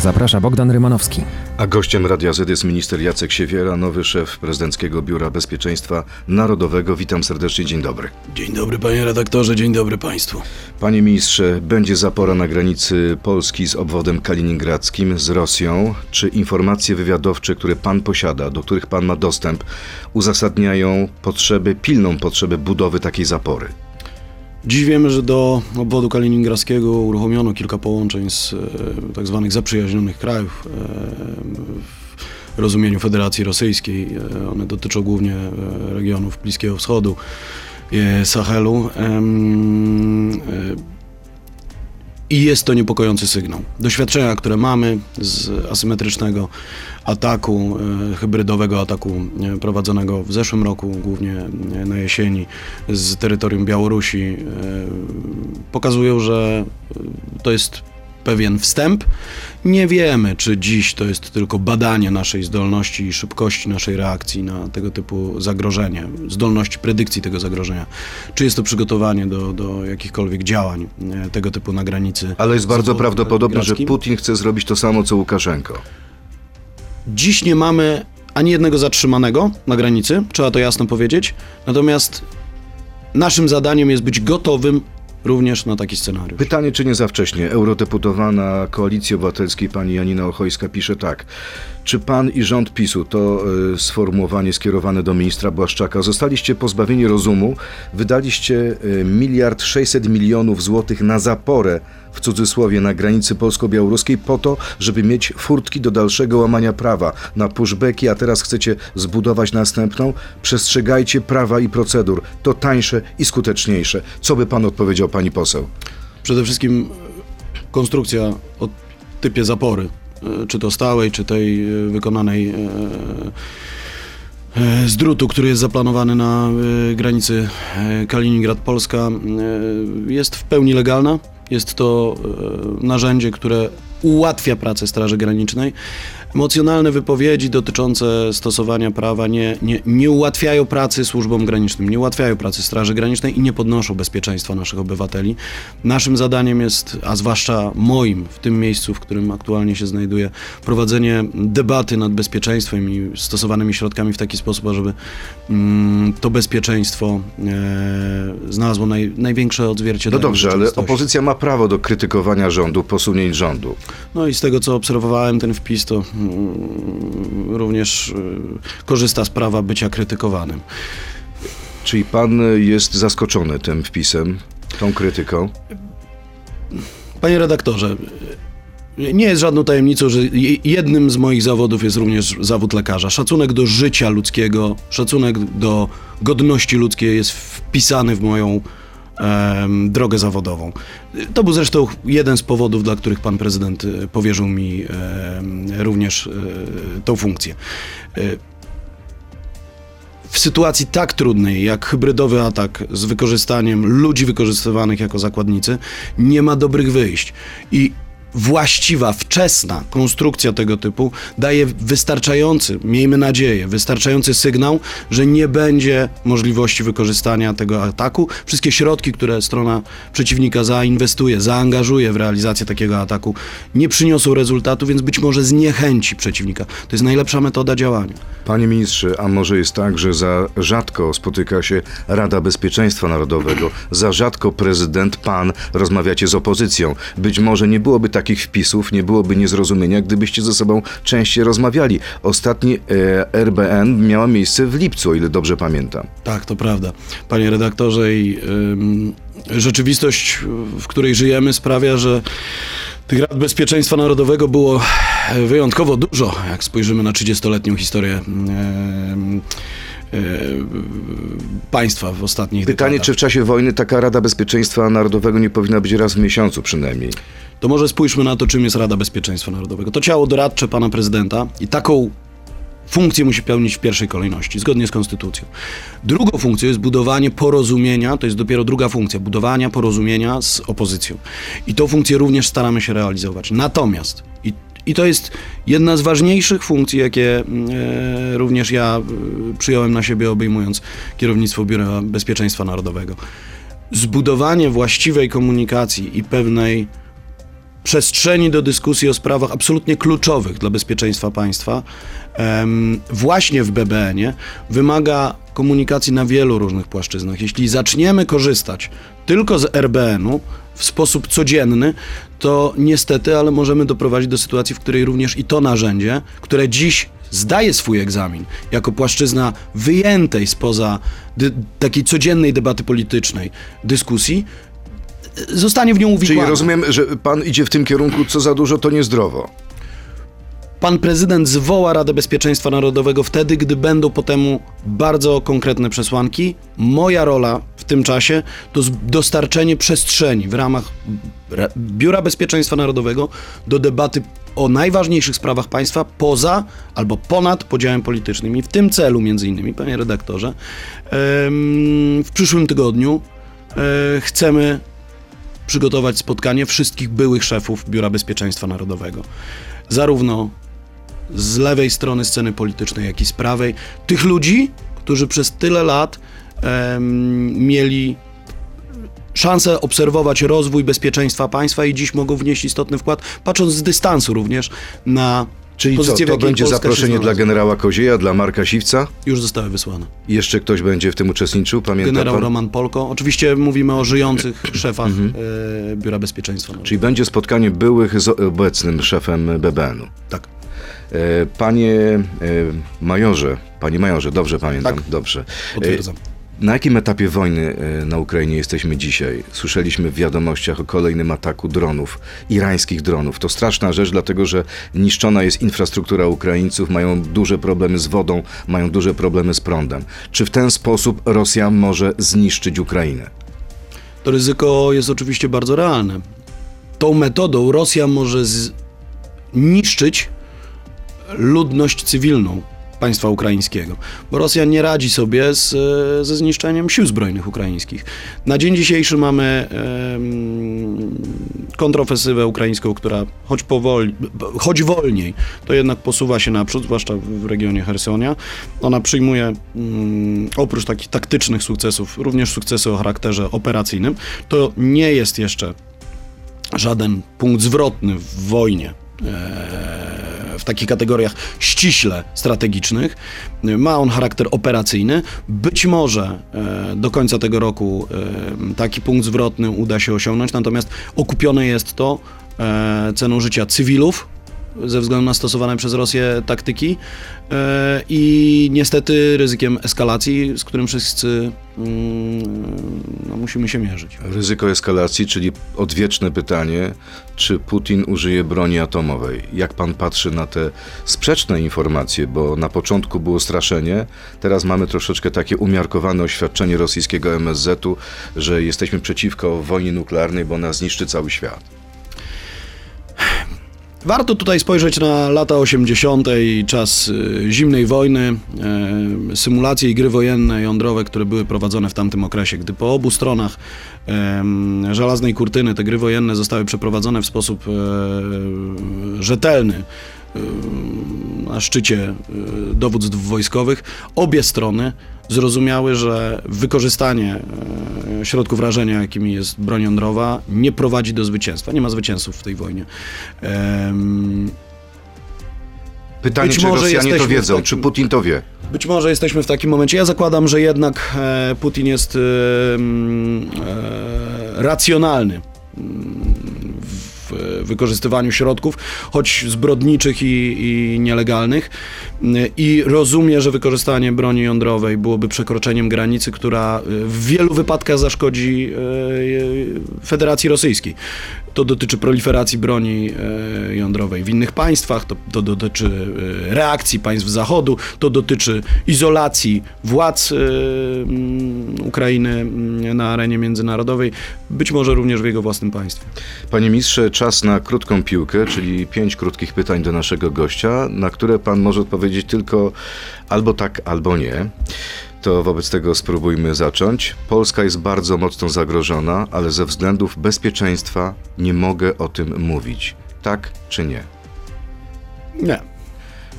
Zaprasza Bogdan Rymanowski. A gościem Radia Z jest minister Jacek Siewiera, nowy szef Prezydenckiego Biura Bezpieczeństwa Narodowego. Witam serdecznie, dzień dobry. Dzień dobry panie redaktorze, dzień dobry państwu. Panie ministrze, będzie zapora na granicy Polski z obwodem kaliningradzkim z Rosją. Czy informacje wywiadowcze, które pan posiada, do których pan ma dostęp, uzasadniają potrzeby, pilną potrzebę budowy takiej zapory? Dziś wiemy, że do obwodu kaliningradzkiego uruchomiono kilka połączeń z e, tak zwanych zaprzyjaźnionych krajów e, w rozumieniu Federacji Rosyjskiej. E, one dotyczą głównie regionów Bliskiego Wschodu, Sahelu. I jest to niepokojący sygnał. Doświadczenia, które mamy z asymetrycznego ataku, e, hybrydowego ataku e, prowadzonego w zeszłym roku, głównie e, na jesieni, z terytorium Białorusi, pokazują, że to jest pewien wstęp. Nie wiemy, czy dziś to jest tylko badanie naszej zdolności i szybkości naszej reakcji na tego typu zagrożenie, zdolności predykcji tego zagrożenia, czy jest to przygotowanie do, do jakichkolwiek działań e, tego typu na granicy. Ale jest bardzo prawdopodobne, że. Putin chce zrobić to samo, co Łukaszenko. Dziś nie mamy ani jednego zatrzymanego na granicy, trzeba to jasno powiedzieć. Natomiast naszym zadaniem jest być gotowym również na taki scenariusz. Pytanie, czy nie za wcześnie? Eurodeputowana Koalicji Obywatelskiej pani Janina Ochojska pisze tak. Czy pan i rząd PiSu, to y, sformułowanie skierowane do ministra Błaszczaka, zostaliście pozbawieni rozumu, wydaliście y, miliard 600 milionów złotych na zaporę, w cudzysłowie, na granicy polsko-białoruskiej po to, żeby mieć furtki do dalszego łamania prawa na pushbacki, a teraz chcecie zbudować następną? Przestrzegajcie prawa i procedur. To tańsze i skuteczniejsze. Co by pan odpowiedział, pani poseł? Przede wszystkim konstrukcja o typie zapory, e, czy to stałej, czy tej e, wykonanej e, z drutu, który jest zaplanowany na granicy Kaliningrad-Polska, jest w pełni legalna. Jest to e, narzędzie, które ułatwia pracę Straży Granicznej. Emocjonalne wypowiedzi dotyczące stosowania prawa nie, nie, nie ułatwiają pracy służbom granicznym, nie ułatwiają pracy Straży Granicznej i nie podnoszą bezpieczeństwa naszych obywateli. Naszym zadaniem jest, a zwłaszcza moim, w tym miejscu, w którym aktualnie się znajduję, prowadzenie debaty nad bezpieczeństwem i stosowanymi środkami w taki sposób, ażeby mm, to bezpieczeństwo e, znalazło naj, największe No odzwierciedlenie. dobrze, ale opozycja ma prawo do krytykowania rządu, posunięć rządu. No i z tego, co obserwowałem ten wpis, to również y, korzysta z prawa bycia krytykowanym. Czyli pan jest zaskoczony tym wpisem, tą krytyką? Panie redaktorze, nie jest żadną tajemnicą, że je- jednym z moich zawodów jest również zawód lekarza. Szacunek do życia ludzkiego, szacunek do godności ludzkiej jest wpisany w moją drogę zawodową. To był zresztą jeden z powodów, dla których pan prezydent y, powierzył mi również y, tą funkcję. Y, w sytuacji tak trudnej jak hybrydowy atak z wykorzystaniem ludzi wykorzystywanych jako zakładnicy, nie ma dobrych wyjść. I właściwa, wczesna konstrukcja tego typu daje wystarczający, miejmy nadzieję, wystarczający sygnał, że nie będzie możliwości wykorzystania tego ataku. Wszystkie środki, które strona przeciwnika zainwestuje, zaangażuje w realizację takiego ataku, nie przyniosą rezultatu, więc być może zniechęci przeciwnika. To jest najlepsza metoda działania. Panie ministrze, a może jest tak, że za rzadko spotyka się Rada Bezpieczeństwa Narodowego, za rzadko prezydent, pan rozmawiacie z opozycją. Być może nie byłoby takich wpisów, nie byłoby niezrozumienia, gdybyście ze sobą częściej rozmawiali. Ostatni e, RBN miała miejsce w lipcu, o ile dobrze pamiętam. Tak, to prawda. Panie redaktorze, i ym, rzeczywistość, w której żyjemy, sprawia, że tych Rad Bezpieczeństwa Narodowego było wyjątkowo dużo, jak spojrzymy na 30-letnią historię ym, państwa w ostatnich Pytanie, dekadach. czy w czasie wojny taka Rada Bezpieczeństwa Narodowego nie powinna być raz w miesiącu przynajmniej? To może spójrzmy na to, czym jest Rada Bezpieczeństwa Narodowego. To ciało doradcze pana prezydenta i taką funkcję musi pełnić w pierwszej kolejności, zgodnie z konstytucją. Drugą funkcją jest budowanie porozumienia, to jest dopiero druga funkcja, budowania porozumienia z opozycją. I tą funkcję również staramy się realizować. Natomiast, i, to jest jedna z ważniejszych funkcji, jakie e, również ja e, przyjąłem na siebie, obejmując kierownictwo Biura Bezpieczeństwa Narodowego. Zbudowanie właściwej komunikacji i pewnej przestrzeni do dyskusji o sprawach absolutnie kluczowych dla bezpieczeństwa państwa, właśnie w BBN-ie, wymaga komunikacji na wielu różnych płaszczyznach. Jeśli zaczniemy korzystać tylko z RBN-u w sposób codzienny, to niestety, ale możemy doprowadzić do sytuacji, w której również i to narzędzie, które dziś zdaje swój egzamin jako płaszczyzna wyjętej spoza dy- takiej codziennej debaty politycznej, dyskusji, zostanie w nią uwikłane. Czyli rozumiem, że pan idzie w tym kierunku, co za dużo, to niezdrowo. Pan prezydent zwoła Radę Bezpieczeństwa Narodowego wtedy, gdy będą po temu bardzo konkretne przesłanki. Moja rola w tym czasie to dostarczenie przestrzeni w ramach Ra- Biura Bezpieczeństwa Narodowego do debaty o najważniejszych sprawach państwa poza albo ponad podziałem politycznym. I w tym celu, między innymi, panie redaktorze, w przyszłym tygodniu e, chcemy przygotować spotkanie wszystkich byłych szefów Biura Bezpieczeństwa Narodowego. Zarówno z lewej strony sceny politycznej, jak i z prawej. Tych ludzi, którzy przez tyle lat em, mieli szansę obserwować rozwój bezpieczeństwa państwa i dziś mogą wnieść istotny wkład, patrząc z dystansu również na Czyli co, pozycję, w to będzie Polska zaproszenie dla generała Kozieja, dla Marka Siwca? Już zostały wysłane. Jeszcze ktoś będzie w tym uczestniczył, pamięta Generał pan? Roman Polko. Oczywiście mówimy o żyjących szefach e, Biura Bezpieczeństwa. Czyli będzie spotkanie byłych z obecnym szefem BBN-u. Tak. E, Panie e, majorze, panie majorze, dobrze pamiętam, Tak. dobrze. Potwierdzam. E, Na jakim etapie wojny na Ukrainie jesteśmy dzisiaj? Słyszeliśmy w wiadomościach o kolejnym ataku dronów, irańskich dronów. To straszna rzecz, dlatego że niszczona jest infrastruktura Ukraińców, mają duże problemy z wodą, mają duże problemy z prądem. Czy w ten sposób Rosja może zniszczyć Ukrainę? To ryzyko jest oczywiście bardzo realne. Tą metodą Rosja może zniszczyć ludność cywilną państwa ukraińskiego, bo Rosja nie radzi sobie z, e, ze zniszczeniem sił zbrojnych ukraińskich. Na dzień dzisiejszy mamy em, kontrofensywę ukraińską, która choć powoli, choć wolniej, to jednak posuwa się naprzód, zwłaszcza w, w regionie Hersonia. Ona przyjmuje mm, oprócz takich taktycznych sukcesów również sukcesy o charakterze operacyjnym. To nie jest jeszcze żaden punkt zwrotny w wojnie. E, W takich kategoriach ściśle strategicznych. Ma on charakter operacyjny. Być może e, do końca tego roku e, taki punkt zwrotny uda się osiągnąć, natomiast okupione jest to ceną życia cywilów ze względu na stosowane przez Rosję taktyki e, i niestety ryzykiem eskalacji, z którym wszyscy mm, no, musimy się mierzyć. Ryzyko eskalacji, czyli odwieczne pytanie, czy Putin użyje broni atomowej? Jak pan patrzy na te sprzeczne informacje, bo na początku było straszenie, teraz mamy troszeczkę takie umiarkowane oświadczenie rosyjskiego MSZ-u, że jesteśmy przeciwko wojnie nuklearnej, bo ona zniszczy cały świat. Warto tutaj spojrzeć na lata 80. i czas y, zimnej wojny, e, symulacje i gry wojenne jądrowe, które były prowadzone w tamtym okresie, gdy po obu stronach żelaznej kurtyny te gry wojenne zostały przeprowadzone w sposób e, rzetelny na szczycie e, dowództw wojskowych, obie strony zrozumiały, że wykorzystanie e, środków rażenia, jakimi jest broń jądrowa, nie prowadzi do zwycięstwa. Nie ma zwycięzców w tej wojnie. Pytanie, Być czy może Rosjanie to wiedzą, takim- czy Putin to wie? Być może jesteśmy w takim momencie. Ja zakładam, że jednak e, Putin jest e, racjonalny w wykorzystywaniu środków, choć zbrodniczych i, i nielegalnych, i rozumie, że wykorzystanie broni jądrowej byłoby przekroczeniem granicy, która e, w wielu wypadkach zaszkodzi e, Federacji Rosyjskiej. To dotyczy proliferacji broni e, jądrowej w innych państwach, to, to dotyczy e, reakcji państw Zachodu, to dotyczy izolacji władz e, mm, Ukrainy mm, na arenie międzynarodowej, być może również w jego własnym państwie. Panie ministrze, czas na krótką piłkę, czyli pięć krótkich pytań do naszego gościa, na które pan może odpowiedzieć tylko albo tak, albo nie to wobec tego spróbujmy zacząć. Polska jest bardzo mocno zagrożona, ale ze względów bezpieczeństwa nie mogę o tym mówić. Tak czy nie? Nie.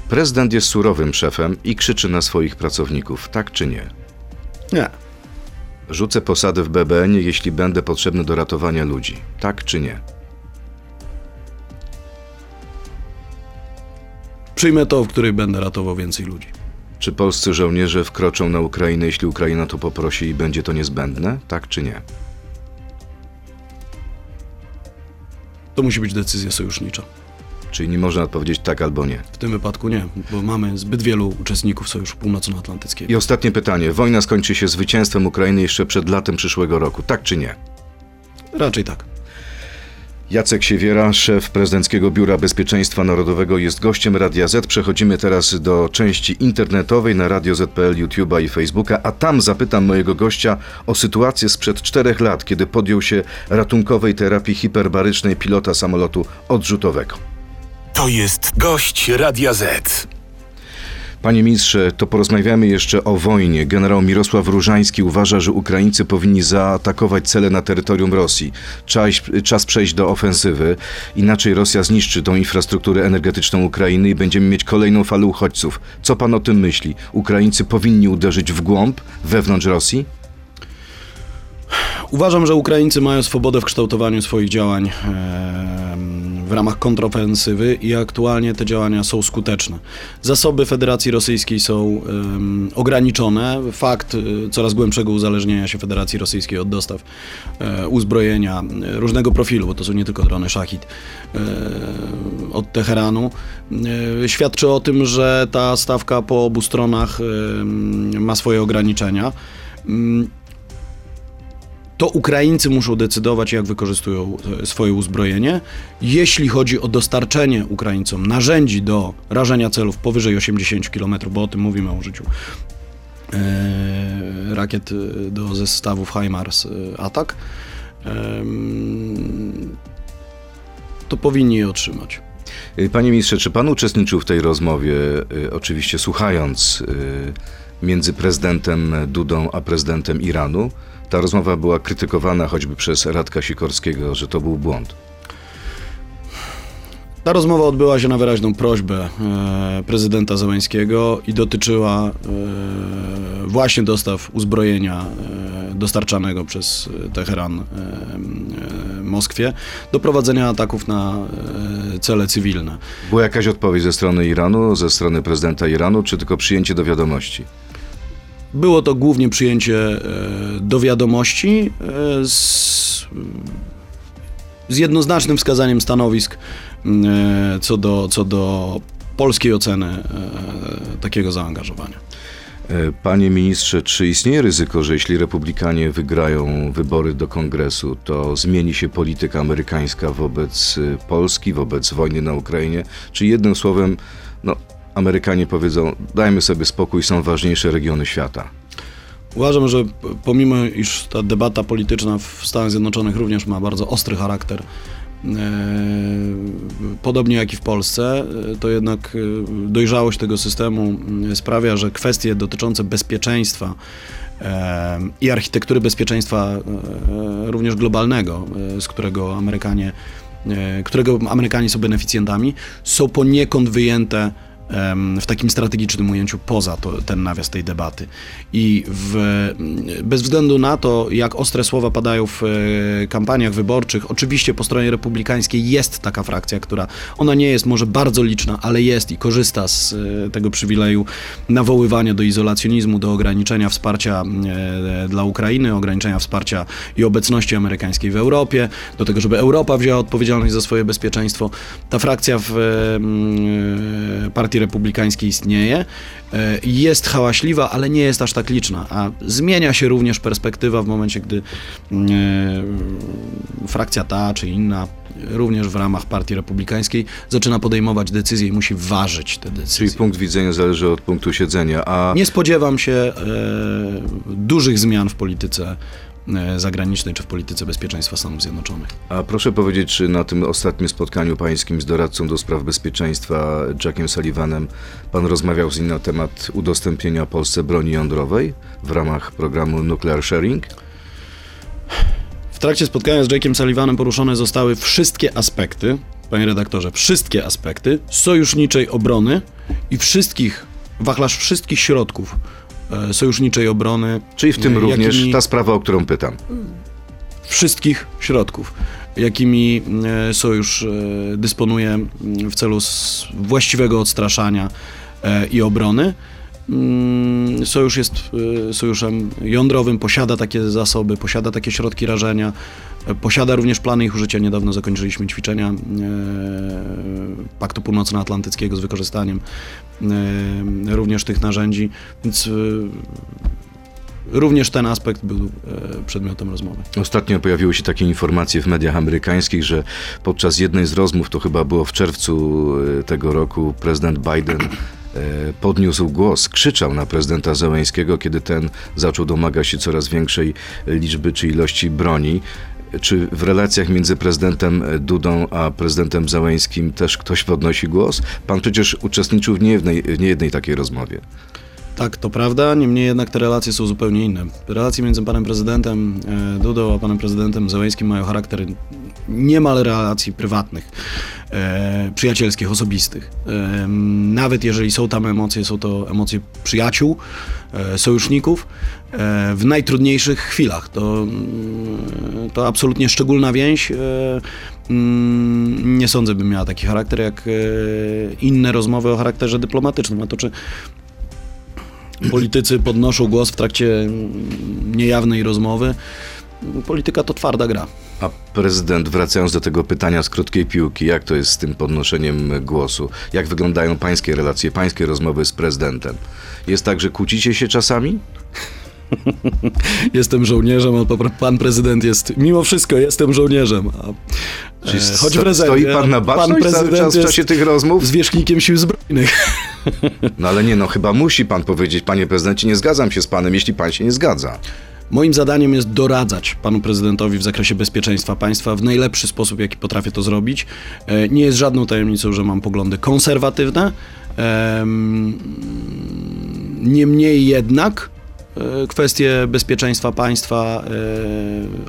Prezydent jest surowym szefem i krzyczy na swoich pracowników. Tak czy nie? Nie. Rzucę posadę w BBN, jeśli będę potrzebny do ratowania ludzi. Tak czy nie? Przyjmę to, w której będę ratował więcej ludzi. Czy polscy żołnierze wkroczą na Ukrainę, jeśli Ukraina to poprosi i będzie to niezbędne? Tak czy nie? To musi być decyzja sojusznicza. Czyli nie można odpowiedzieć tak albo nie. W tym wypadku nie, bo mamy zbyt wielu uczestników Sojuszu Północnoatlantyckiego. I ostatnie pytanie. Wojna skończy się zwycięstwem Ukrainy jeszcze przed latem przyszłego roku. Tak czy nie? Raczej tak. Jacek Siewiera, szef Prezydenckiego Biura Bezpieczeństwa Narodowego jest gościem Radia Z. Przechodzimy teraz do części internetowej na Radio Z.pl, YouTube'a i Facebooka, a tam zapytam mojego gościa o sytuację sprzed czterech lat, kiedy podjął się ratunkowej terapii hiperbarycznej pilota samolotu odrzutowego. To jest gość Radia Z. Panie ministrze, to porozmawiamy jeszcze o wojnie. Generał Mirosław Różański uważa, że Ukraińcy powinni zaatakować cele na terytorium Rosji. Czas, czas przejść do ofensywy, inaczej Rosja zniszczy tą infrastrukturę energetyczną Ukrainy i będziemy mieć kolejną falę uchodźców. Co pan o tym myśli? Ukraińcy powinni uderzyć w głąb, wewnątrz Rosji? Uważam, że Ukraińcy mają swobodę w kształtowaniu swoich działań em, w ramach kontrofensywy i aktualnie te działania są skuteczne. Zasoby Federacji Rosyjskiej są em, ograniczone. Fakt y, coraz głębszego uzależnienia się Federacji Rosyjskiej od dostaw e, uzbrojenia e, różnego profilu, bo to są nie tylko drony Szachid e, od Teheranu, e, świadczy o tym, że ta stawka po obu stronach ma swoje ograniczenia. To Ukraińcy muszą decydować, jak wykorzystują e, swoje uzbrojenie. Jeśli chodzi o dostarczenie Ukraińcom narzędzi do rażenia celów powyżej 80 km, bo o tym mówimy o użyciu e, rakiet e, do zestawów HIMARS e, atak, em, to powinni je otrzymać. Panie ministrze, czy pan uczestniczył w tej rozmowie, oczywiście słuchając, między prezydentem Dudą a prezydentem Iranu? Ta rozmowa była krytykowana choćby przez Radka Sikorskiego, że to był błąd. Ta rozmowa odbyła się na wyraźną prośbę e, prezydenta Zeleńskiego i dotyczyła e, właśnie dostaw uzbrojenia e, dostarczanego przez Teheran Moskwie do prowadzenia ataków na cele cywilne. Była jakaś odpowiedź ze strony Iranu, ze strony prezydenta Iranu, czy tylko przyjęcie do wiadomości? Było to głównie przyjęcie e, do wiadomości e, z, z jednoznacznym wskazaniem stanowisk e, co do, co do polskiej oceny takiego zaangażowania. Panie ministrze, czy istnieje ryzyko, że jeśli republikanie wygrają wybory do kongresu, to zmieni się polityka amerykańska wobec Polski, wobec wojny na Ukrainie? Czy jednym słowem, no, Amerykanie powiedzą, dajmy sobie spokój, są ważniejsze regiony świata? Uważam, że pomimo iż ta debata polityczna w Stanach Zjednoczonych również ma bardzo ostry charakter, e, podobnie jak i w Polsce, e, to jednak e, dojrzałość tego systemu sprawia, że kwestie dotyczące bezpieczeństwa i architektury bezpieczeństwa również globalnego, z którego Amerykanie, którego Amerykanie są beneficjentami, są poniekąd wyjęte w takim strategicznym ujęciu poza to, ten nawias tej debaty. I w, bez względu na to, jak ostre słowa padają w e, kampaniach wyborczych, oczywiście po stronie republikańskiej jest taka frakcja, która ona nie jest może bardzo liczna, ale jest i korzysta z e, tego przywileju nawoływania do izolacjonizmu, do ograniczenia wsparcia e, dla Ukrainy, ograniczenia wsparcia i obecności amerykańskiej w Europie, do tego, żeby Europa wzięła odpowiedzialność za swoje bezpieczeństwo. Ta frakcja w partii republikańskiej istnieje. E, Jest hałaśliwa, ale nie jest aż tak liczna. A zmienia się również perspektywa w momencie, gdy mm, e, frakcja ta czy inna, również w ramach partii republikańskiej, zaczyna podejmować decyzje i musi ważyć te Czyli decyzje. punkt widzenia zależy od punktu siedzenia, a Nie spodziewam się e, dużych zmian w polityce zagranicznej czy w polityce bezpieczeństwa Stanów Zjednoczonych. A proszę powiedzieć, czy na tym ostatnim spotkaniu pańskim z doradcą do spraw bezpieczeństwa Jackiem Sullivanem pan rozmawiał z nim na temat udostępnienia Polsce broni jądrowej w ramach programu Nuclear Sharing? W trakcie spotkania z Jake'em Sullivanem poruszone zostały wszystkie aspekty, panie redaktorze, wszystkie aspekty sojuszniczej obrony i wszystkich, wachlarz wszystkich środków e, sojuszniczej obrony. Czyli w tym e, również ta sprawa, o którą pytam. wszystkich środków. jakimi e, sojusz e, dysponuje w celu właściwego odstraszania e, i obrony. Mm, Sojusz jest e, sojuszem jądrowym, posiada takie zasoby, posiada takie środki rażenia, e, posiada również plany ich użycia. Niedawno zakończyliśmy ćwiczenia e, Paktu Północnoatlantyckiego z wykorzystaniem e, również tych narzędzi, więc e, również ten aspekt był przedmiotem rozmowy. Ostatnio pojawiły się takie informacje w mediach amerykańskich, że podczas jednej z rozmów, to chyba było w czerwcu tego roku, prezydent Biden podniósł głos, krzyczał na prezydenta Zełęńskiego, kiedy ten zaczął domagać się coraz większej liczby czy ilości broni. Czy w relacjach między prezydentem Dudą a prezydentem Zełęńskim też ktoś podnosi głos? Pan przecież uczestniczył w niejednej, niejednej takiej rozmowie. Tak, to prawda, niemniej jednak te relacje są zupełnie inne. Relacje między panem prezydentem e, Dudą a panem prezydentem Zełęskim mają charakter niemal relacji prywatnych, e, przyjacielskich, osobistych. E, nawet jeżeli są tam emocje, są to emocje przyjaciół, e, sojuszników e, w najtrudniejszych chwilach. To, mm, to absolutnie szczególna więź. E, mm, nie sądzę, by miała taki charakter jak e, inne rozmowy o charakterze dyplomatycznym. A to czy politycy podnoszą głos w trakcie mm, niejawnej rozmowy. Polityka to twarda gra. A prezydent, wracając do tego pytania z krótkiej piłki, jak to jest z tym podnoszeniem głosu? Jak wyglądają pańskie relacje, pańskie rozmowy z prezydentem? Jest tak, że kłócicie się czasami? Jestem żołnierzem, a pan prezydent jest, mimo wszystko jestem żołnierzem. A, e, choć w rezerwie, stoi pan na a baczność cały czas w czasie tych rozmów? zwierzchnikiem sił zbrojnych. No ale nie, no chyba musi pan powiedzieć, panie prezydencie, nie zgadzam się z panem, jeśli pan się nie zgadza. Moim zadaniem jest doradzać panu prezydentowi w zakresie bezpieczeństwa państwa w najlepszy sposób, jaki potrafię to zrobić. E, Nie jest żadną tajemnicą, że mam poglądy konserwatywne. Em, Niemniej jednak e, kwestie bezpieczeństwa państwa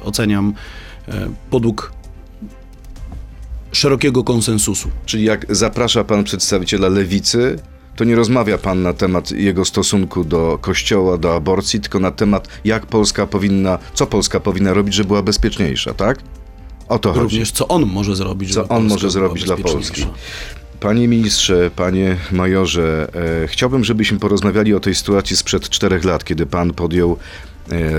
e, oceniam podług szerokiego konsensusu. Czyli jak zaprasza pan przedstawiciela lewicy, to nie rozmawia pan na temat jego stosunku do kościoła, do aborcji, tylko na temat, jak Polska powinna, co Polska powinna robić, żeby była bezpieczniejsza, tak? O to chodzi. Również co on może zrobić, Co żeby on może zrobić dla. Polski? Panie ministrze, panie majorze, e, chciałbym, żebyśmy porozmawiali o tej sytuacji sprzed czterech lat, kiedy pan podjął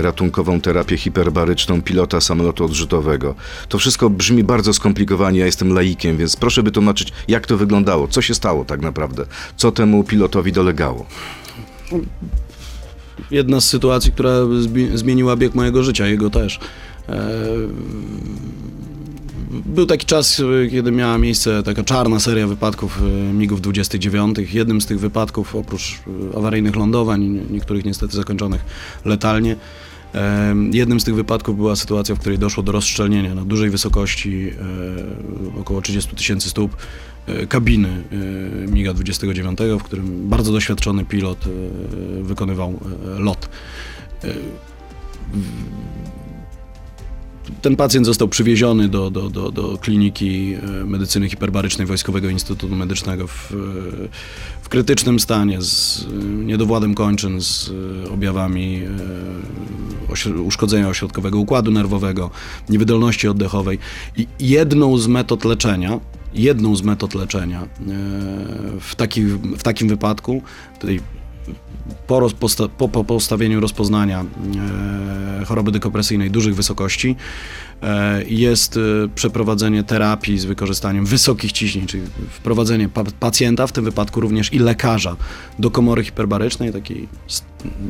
ratunkową terapię hiperbaryczną pilota samolotu odrzutowego. To wszystko brzmi bardzo skomplikowanie, ja jestem laikiem, więc proszę by tłumaczyć, jak to wyglądało, co się stało tak naprawdę, co temu pilotowi dolegało. jedna z sytuacji, która zmieniła bieg mojego życia, jego też. Był taki czas, e, kiedy miała miejsce taka czarna seria wypadków e, MIGów 29. Jednym z tych wypadków, oprócz e, awaryjnych lądowań, nie- niektórych niestety zakończonych letalnie, jednym z tych wypadków była sytuacja, w której doszło do rozszczelnienia na dużej wysokości, około 30 tysięcy stóp, kabiny MIGa 29, w którym bardzo doświadczony pilot wykonywał lot. Ten pacjent został przywieziony do, do, do, do kliniki e, medycyny hiperbarycznej Wojskowego Instytutu Medycznego w, e, w krytycznym stanie, z e, niedowładem kończyn, z objawami uszkodzenia ośrodkowego układu nerwowego, niewydolności oddechowej. I jedną z metod leczenia, jedną z metod leczenia w, taki, w takim wypadku, tutaj po, po, po postawieniu rozpoznania e, choroby dekompresyjnej dużych wysokości e, jest e, przeprowadzenie terapii z wykorzystaniem wysokich ciśnień, czyli wprowadzenie pa, pacjenta, w tym wypadku również i lekarza, do komory hiperbarycznej, takiej,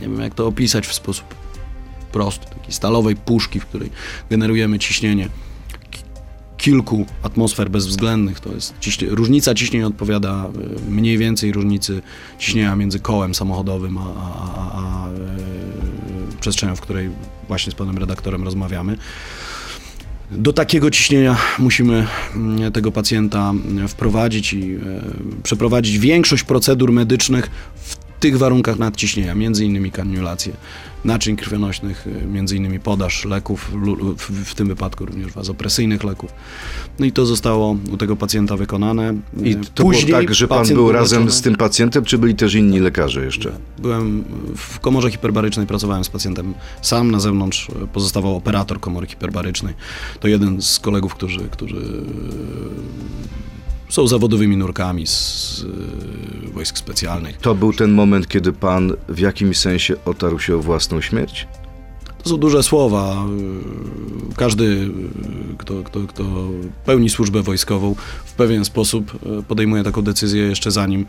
nie wiem jak to opisać w sposób prosty, takiej stalowej puszki, w której generujemy ciśnienie kilku atmosfer bezwzględnych. To jest ciśnie, różnica ciśnień odpowiada y, mniej więcej różnicy ciśnienia między kołem samochodowym a, a, a, a e, przestrzenią, w której właśnie z panem redaktorem rozmawiamy. Do takiego ciśnienia musimy mm, tego pacjenta mm, wprowadzić i e, przeprowadzić większość procedur medycznych w tych warunkach nadciśnienia, między innymi kanulację naczyń krwionośnych, y, między innymi podaż leków, w, tym wypadku również wazopresyjnych leków. No i to zostało u tego pacjenta wykonane. I Y, to było tak, że pan był razem leczony. z tym pacjentem, czy byli też inni lekarze jeszcze? Byłem w komorze hiperbarycznej, pracowałem z pacjentem sam, na zewnątrz pozostawał operator komory hiperbarycznej. To jeden z kolegów, którzy, którzy są zawodowymi nurkami z e, wojsk specjalnych. To był ten moment, kiedy pan w jakimś sensie otarł się o własną śmierć? To są duże słowa. E, Każdy, e, kto, kto, kto pełni służbę wojskową, w pewien sposób podejmuje taką decyzję jeszcze zanim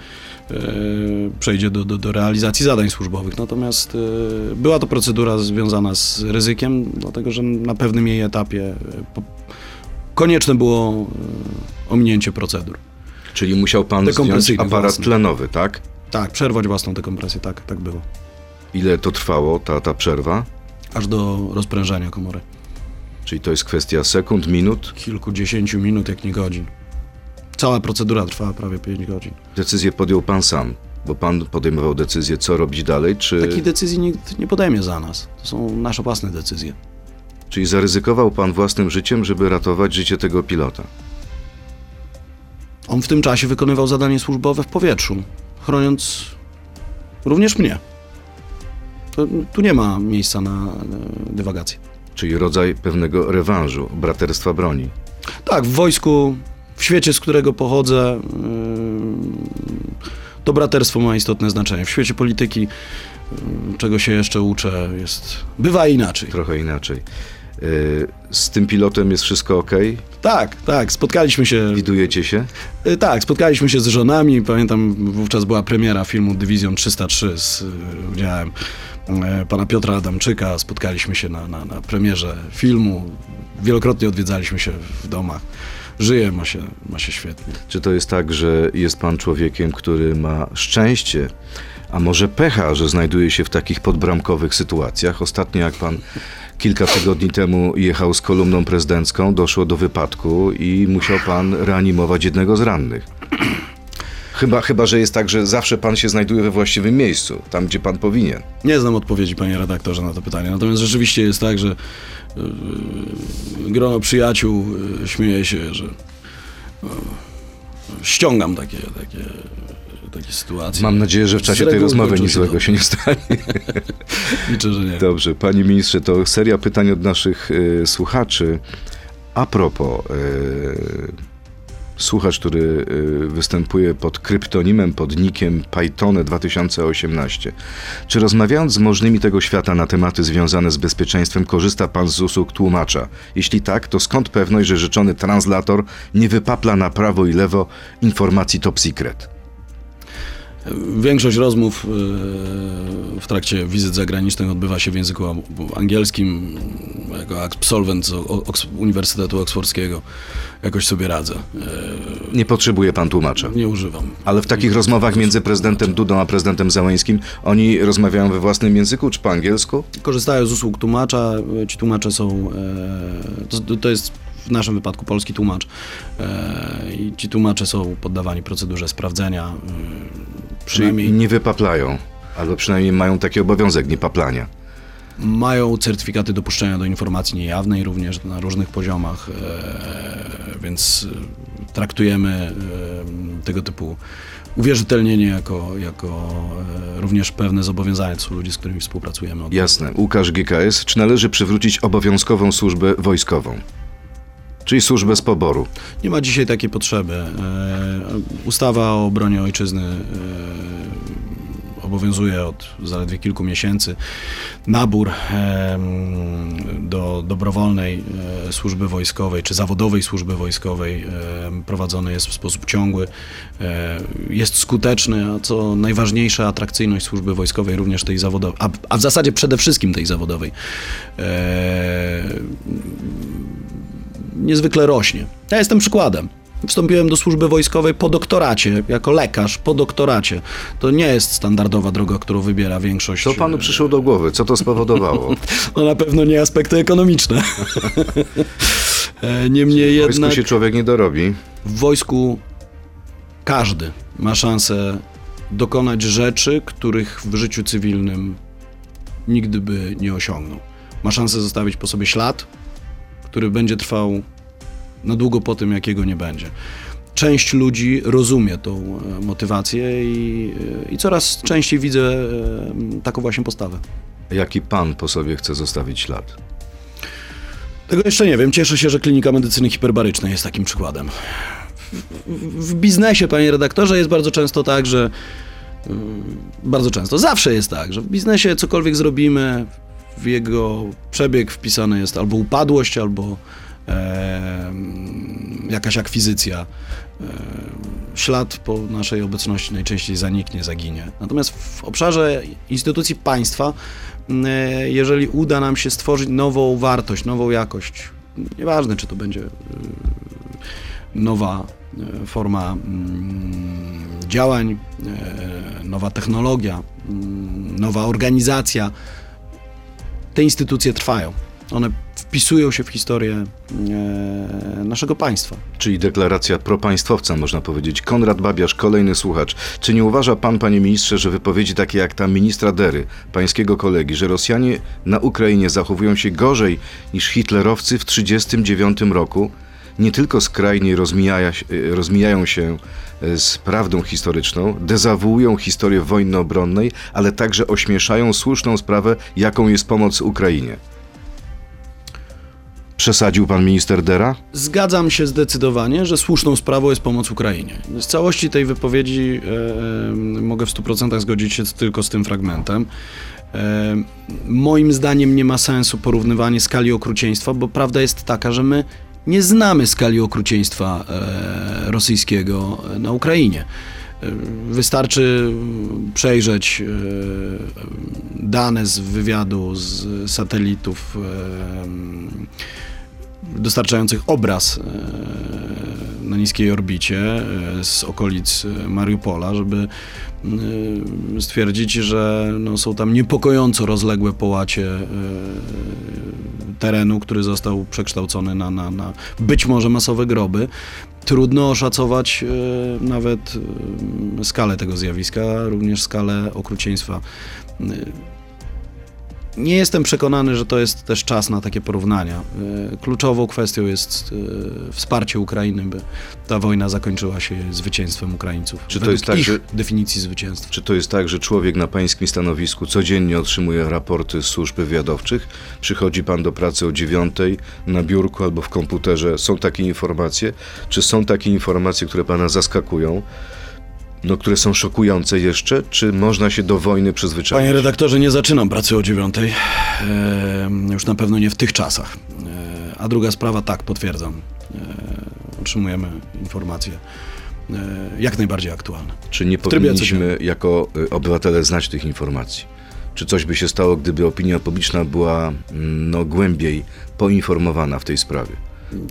przejdzie do, do, do realizacji zadań służbowych. Natomiast była to procedura związana z ryzykiem, dlatego że na pewnym jej etapie konieczne było ominięcie procedur. Czyli musiał pan zdjąć aparat własny. tlenowy, tak? Tak, przerwać własną dekompresję, tak, tak było. Ile to trwało, ta, ta przerwa? Aż do rozprężenia komory. Czyli to jest kwestia sekund, minut? Kilkudziesięciu minut, jak nie godzin. Cała procedura trwała prawie 5 godzin. Decyzję podjął pan sam, bo pan podejmował decyzję, co robić dalej, czy... Takiej decyzji nikt nie podejmie za nas. To są nasze własne decyzje. Czyli zaryzykował pan własnym życiem, żeby ratować życie tego pilota? On w tym czasie wykonywał zadanie służbowe w powietrzu, chroniąc również mnie. To, tu nie ma miejsca na dywagację. Czyli rodzaj pewnego rewanżu, braterstwa broni. Tak, w wojsku, w świecie, z którego pochodzę, yy, to braterstwo ma istotne znaczenie. W świecie polityki, yy, czego się jeszcze uczę, jest bywa inaczej. Trochę inaczej. Yy, Z tym pilotem jest wszystko ok? Tak, tak, spotkaliśmy się. Widujecie się? Y, Tak, spotkaliśmy się z żonami. Pamiętam, wówczas była premiera filmu Dywizjon 303 z y, udziałem y, pana Piotra Adamczyka. Spotkaliśmy się na, na, na premierze filmu. Wielokrotnie odwiedzaliśmy się w domach. Żyje, ma się, ma się świetnie. Czy to jest tak, że jest pan człowiekiem, który ma szczęście, a może pecha, że znajduje się w takich podbramkowych sytuacjach? Ostatnio, jak pan kilka tygodni temu jechał z kolumną prezydencką, doszło do wypadku i musiał pan reanimować jednego z rannych. Chyba, chyba, że jest tak, że zawsze pan się znajduje we właściwym miejscu, tam gdzie pan powinien. Nie znam odpowiedzi, panie redaktorze, na to pytanie. Natomiast rzeczywiście jest tak, że yy, grono przyjaciół yy, śmieje się, że yy, ściągam takie, takie, takie sytuacje. Mam nadzieję, że w czasie tej rozmowy nic złego się nie stanie. Liczę, że nie. Dobrze, panie ministrze, to seria pytań od naszych y, słuchaczy. A propos, y, słuchacz, który y, występuje pod kryptonimem, pod nickiem Pythone 2018. Czy rozmawiając z możnymi tego świata na tematy związane z bezpieczeństwem, korzysta pan z usług tłumacza? Jeśli tak, to skąd pewność, że rzeczony translator nie wypapla na prawo i lewo informacji top secret? Większość rozmów e, w trakcie wizyt zagranicznych odbywa się w języku angielskim. Jako absolwent Uniwersytetu Oksfordzkiego jakoś sobie radzę. E, Nie potrzebuje pan tłumacza. Nie używam. Ale w takich rozmowach między prezydentem Dudą a prezydentem Załęskim, oni rozmawiają we własnym języku czy po angielsku? Korzystają z usług tłumacza. e, Ci tłumacze są. To, to jest w naszym wypadku polski tłumacz. E, I ci tłumacze są poddawani procedurze sprawdzenia. e, Czyli Przynajmniej nie wypaplają, albo przynajmniej mają taki obowiązek niepaplania. Mają certyfikaty dopuszczenia do informacji niejawnej również na różnych poziomach, e, więc traktujemy tego typu uwierzytelnienie jako, jako również pewne zobowiązanie. To są ludzie, z którymi współpracujemy. Jasne. Łukasz GKS, czy należy przywrócić obowiązkową służbę wojskową? Czyli służbę z poboru. Nie ma dzisiaj takiej potrzeby. E, Ustawa o obronie ojczyzny e, obowiązuje od zaledwie kilku miesięcy. Nabór em, do dobrowolnej e, służby wojskowej czy zawodowej służby wojskowej em, prowadzony jest w sposób ciągły. E, Jest skuteczny, a co najważniejsze, atrakcyjność służby wojskowej, również tej zawodowej, a, a w zasadzie przede wszystkim tej zawodowej. E, niezwykle rośnie. Ja jestem przykładem. Wstąpiłem do służby wojskowej po doktoracie, jako lekarz po doktoracie. To nie jest standardowa droga, którą wybiera większość. Co panu przyszło do głowy? Co to spowodowało? No na pewno nie aspekty ekonomiczne. E, Niemniej W wojsku jednak się człowiek nie dorobi. w wojsku każdy ma szansę dokonać rzeczy, których w życiu cywilnym nigdy by nie osiągnął. Ma szansę zostawić po sobie ślad, który będzie trwał na długo po tym, jakiego nie będzie. Część ludzi rozumie tą e, motywację i, e, i coraz częściej widzę e, taką właśnie postawę. Jaki pan po sobie chce zostawić ślad? Tego jeszcze nie wiem. Cieszę się, że klinika medycyny hiperbarycznej jest takim przykładem. W, w biznesie, panie redaktorze, jest bardzo często tak, że. mm, Bardzo często, zawsze jest tak, że w biznesie cokolwiek zrobimy, w jego przebieg wpisane jest albo upadłość, albo e, jakaś akwizycja. E, ślad po naszej obecności najczęściej zaniknie, zaginie. Natomiast w obszarze instytucji państwa, e, jeżeli uda nam się stworzyć nową wartość, nową jakość, nieważne czy to będzie y, nowa e, forma mm, działań, e, nowa technologia, mm, nowa organizacja, te instytucje trwają. One wpisują się w historię e, naszego państwa. Czyli deklaracja propaństwowca, można powiedzieć. Konrad Babiarz, kolejny słuchacz. Czy nie uważa pan, panie ministrze, że wypowiedzi takie jak ta ministra Dery, pańskiego kolegi, że Rosjanie na Ukrainie zachowują się gorzej niż hitlerowcy w 1939 roku, nie tylko skrajnie rozmijaja, rozmijają się e, z prawdą historyczną, dezawuują historię wojny obronnej, ale także ośmieszają słuszną sprawę, jaką jest pomoc Ukrainie? Przesadził pan minister Dera? Zgadzam się zdecydowanie, że słuszną sprawą jest pomoc Ukrainie. Z całości tej wypowiedzi e, e, mogę w 100% zgodzić się tylko z tym fragmentem. E, moim zdaniem nie ma sensu porównywanie skali okrucieństwa, bo prawda jest taka, że my nie znamy skali okrucieństwa e, rosyjskiego na Ukrainie. E, Wystarczy przejrzeć e, dane z wywiadu z satelitów e, dostarczających obraz e, na niskiej orbicie e, z okolic e, Mariupola, żeby stwierdzić, że no, są tam niepokojąco rozległe połacie terenu, który został przekształcony na, na, na być może masowe groby. Trudno oszacować nawet skalę tego zjawiska, również skalę okrucieństwa. Nie jestem przekonany, że to jest też czas na takie porównania. E, Kluczową kwestią jest e, wsparcie Ukrainy, by ta wojna zakończyła się zwycięstwem Ukraińców. Czy to jest tak, że- definicji zwycięstwa? Czy to jest tak, że człowiek na pańskim stanowisku codziennie otrzymuje raporty z służb wywiadowczych? Przychodzi pan do pracy o dziewiątej na biurku albo w komputerze. Są takie informacje? Czy są takie informacje, które pana zaskakują? No, które są szokujące jeszcze? Czy można się do wojny przyzwyczaić? Panie redaktorze, nie zaczynam pracy o dziewiątej. E, już na pewno nie w tych czasach. E, a druga sprawa, tak, potwierdzam. E, otrzymujemy informacje e, jak najbardziej aktualne. Czy nie powinniśmy jako obywatele znać tych informacji? Czy coś by się stało, gdyby opinia publiczna była mm, no, głębiej poinformowana w tej sprawie?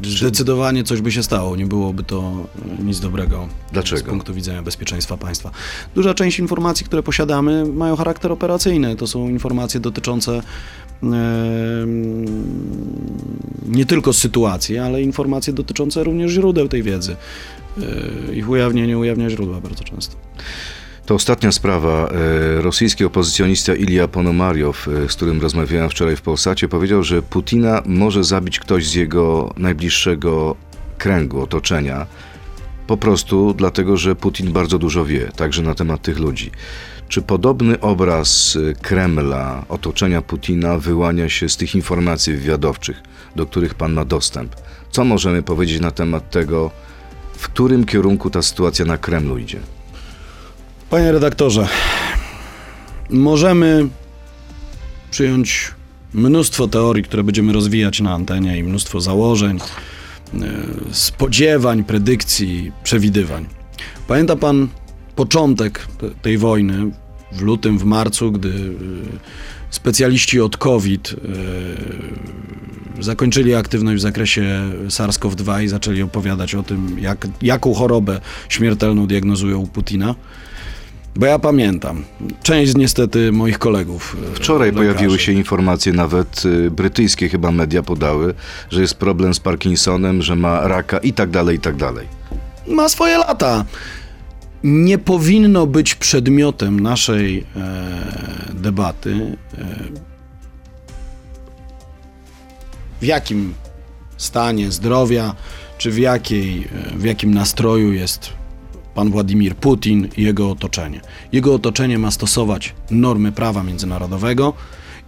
Zdecydowanie coś by się stało, nie byłoby to nic dobrego Dlaczego? z punktu widzenia bezpieczeństwa państwa. Duża część informacji, które posiadamy, mają charakter operacyjny. To są informacje dotyczące nie tylko sytuacji, ale informacje dotyczące również źródeł tej wiedzy. E, Ich ujawnienie ujawnia źródła bardzo często. To ostatnia sprawa. E, Rosyjski opozycjonista Ilja Ponomariow, e, z którym rozmawiałem wczoraj w Polsacie, powiedział, że Putina może zabić ktoś z jego najbliższego kręgu, otoczenia. Po prostu dlatego, że Putin bardzo dużo wie, także na temat tych ludzi. Czy podobny obraz e, Kremla, otoczenia Putina wyłania się z tych informacji wywiadowczych, do których pan ma dostęp? Co możemy powiedzieć na temat tego, w którym kierunku ta sytuacja na Kremlu idzie? Panie redaktorze, możemy przyjąć mnóstwo teorii, które będziemy rozwijać na antenie i mnóstwo założeń, e, spodziewań, predykcji, przewidywań. Pamięta pan początek te- tej wojny w lutym, w marcu, gdy e, specjaliści od COVID e, zakończyli aktywność w zakresie SARS-CoV-2 i zaczęli opowiadać o tym, jak, jaką chorobę śmiertelną diagnozują u Putina. Bo ja pamiętam, część niestety moich kolegów. e, Wczoraj lekarzy, pojawiły się informacje, nawet y, brytyjskie chyba media podały, że jest problem z Parkinsonem, że ma raka i tak dalej, i tak dalej. Ma swoje lata. nie powinno być przedmiotem naszej e, debaty, e, w jakim stanie zdrowia, czy w, jakiej, e, w jakim nastroju jest pan Władimir Putin i jego otoczenie. Jego otoczenie ma stosować normy prawa międzynarodowego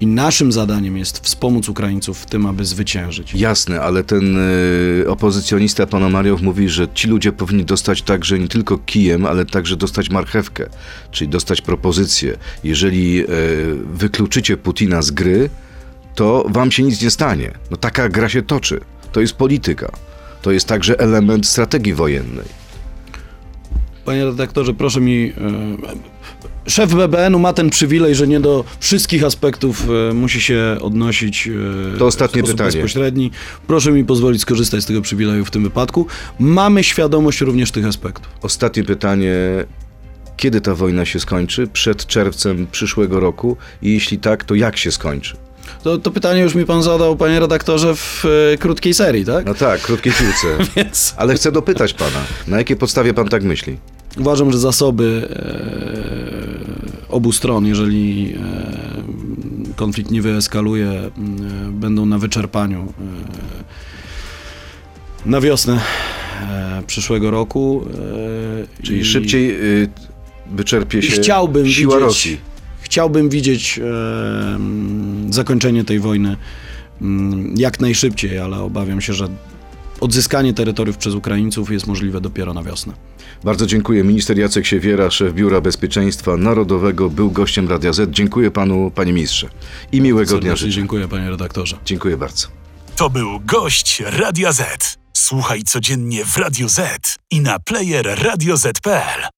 i naszym zadaniem jest wspomóc Ukraińców w tym, aby zwyciężyć. Jasne, ale ten y, opozycjonista Panomariow mówi, że ci ludzie powinni dostać także nie tylko kijem, ale także dostać marchewkę, czyli dostać propozycję. Jeżeli y, wykluczycie Putina z gry, to wam się nic nie stanie. No taka gra się toczy. To jest polityka. To jest także element strategii wojennej. Panie redaktorze, proszę mi. E, szef BBN-u ma ten przywilej, że nie do wszystkich aspektów e, musi się odnosić. E, To ostatnie w pytanie. bezpośredni. Proszę mi pozwolić skorzystać z tego przywileju w tym wypadku. Mamy świadomość również tych aspektów. Ostatnie pytanie. Kiedy ta wojna się skończy? Przed czerwcem przyszłego roku? I jeśli tak, to jak się skończy? To, to pytanie już mi pan zadał, panie redaktorze, w e, krótkiej serii, tak? No tak, krótkiej piłce. Więc Ale chcę dopytać pana, na jakiej podstawie pan tak myśli? Uważam, że zasoby e, obu stron, jeżeli e, konflikt nie wyeskaluje, e, będą na wyczerpaniu na wiosnę przyszłego roku. Czyli i- szybciej y, wyczerpie się chciałbym siła widzieć, Rosji. Chciałbym widzieć zakończenie tej wojny mm, jak najszybciej, ale obawiam się, że odzyskanie terytoriów przez Ukraińców jest możliwe dopiero na wiosnę. Bardzo dziękuję. Minister Jacek Siewiera, szef Biura Bezpieczeństwa Narodowego, był gościem Radia Z. Dziękuję panu, panie ministrze. I miłego dnia Serdecznie życzę. dziękuję, panie redaktorze. Dziękuję bardzo. To był gość Radia Z. Słuchaj codziennie w Radio Z i na player radioz.pl.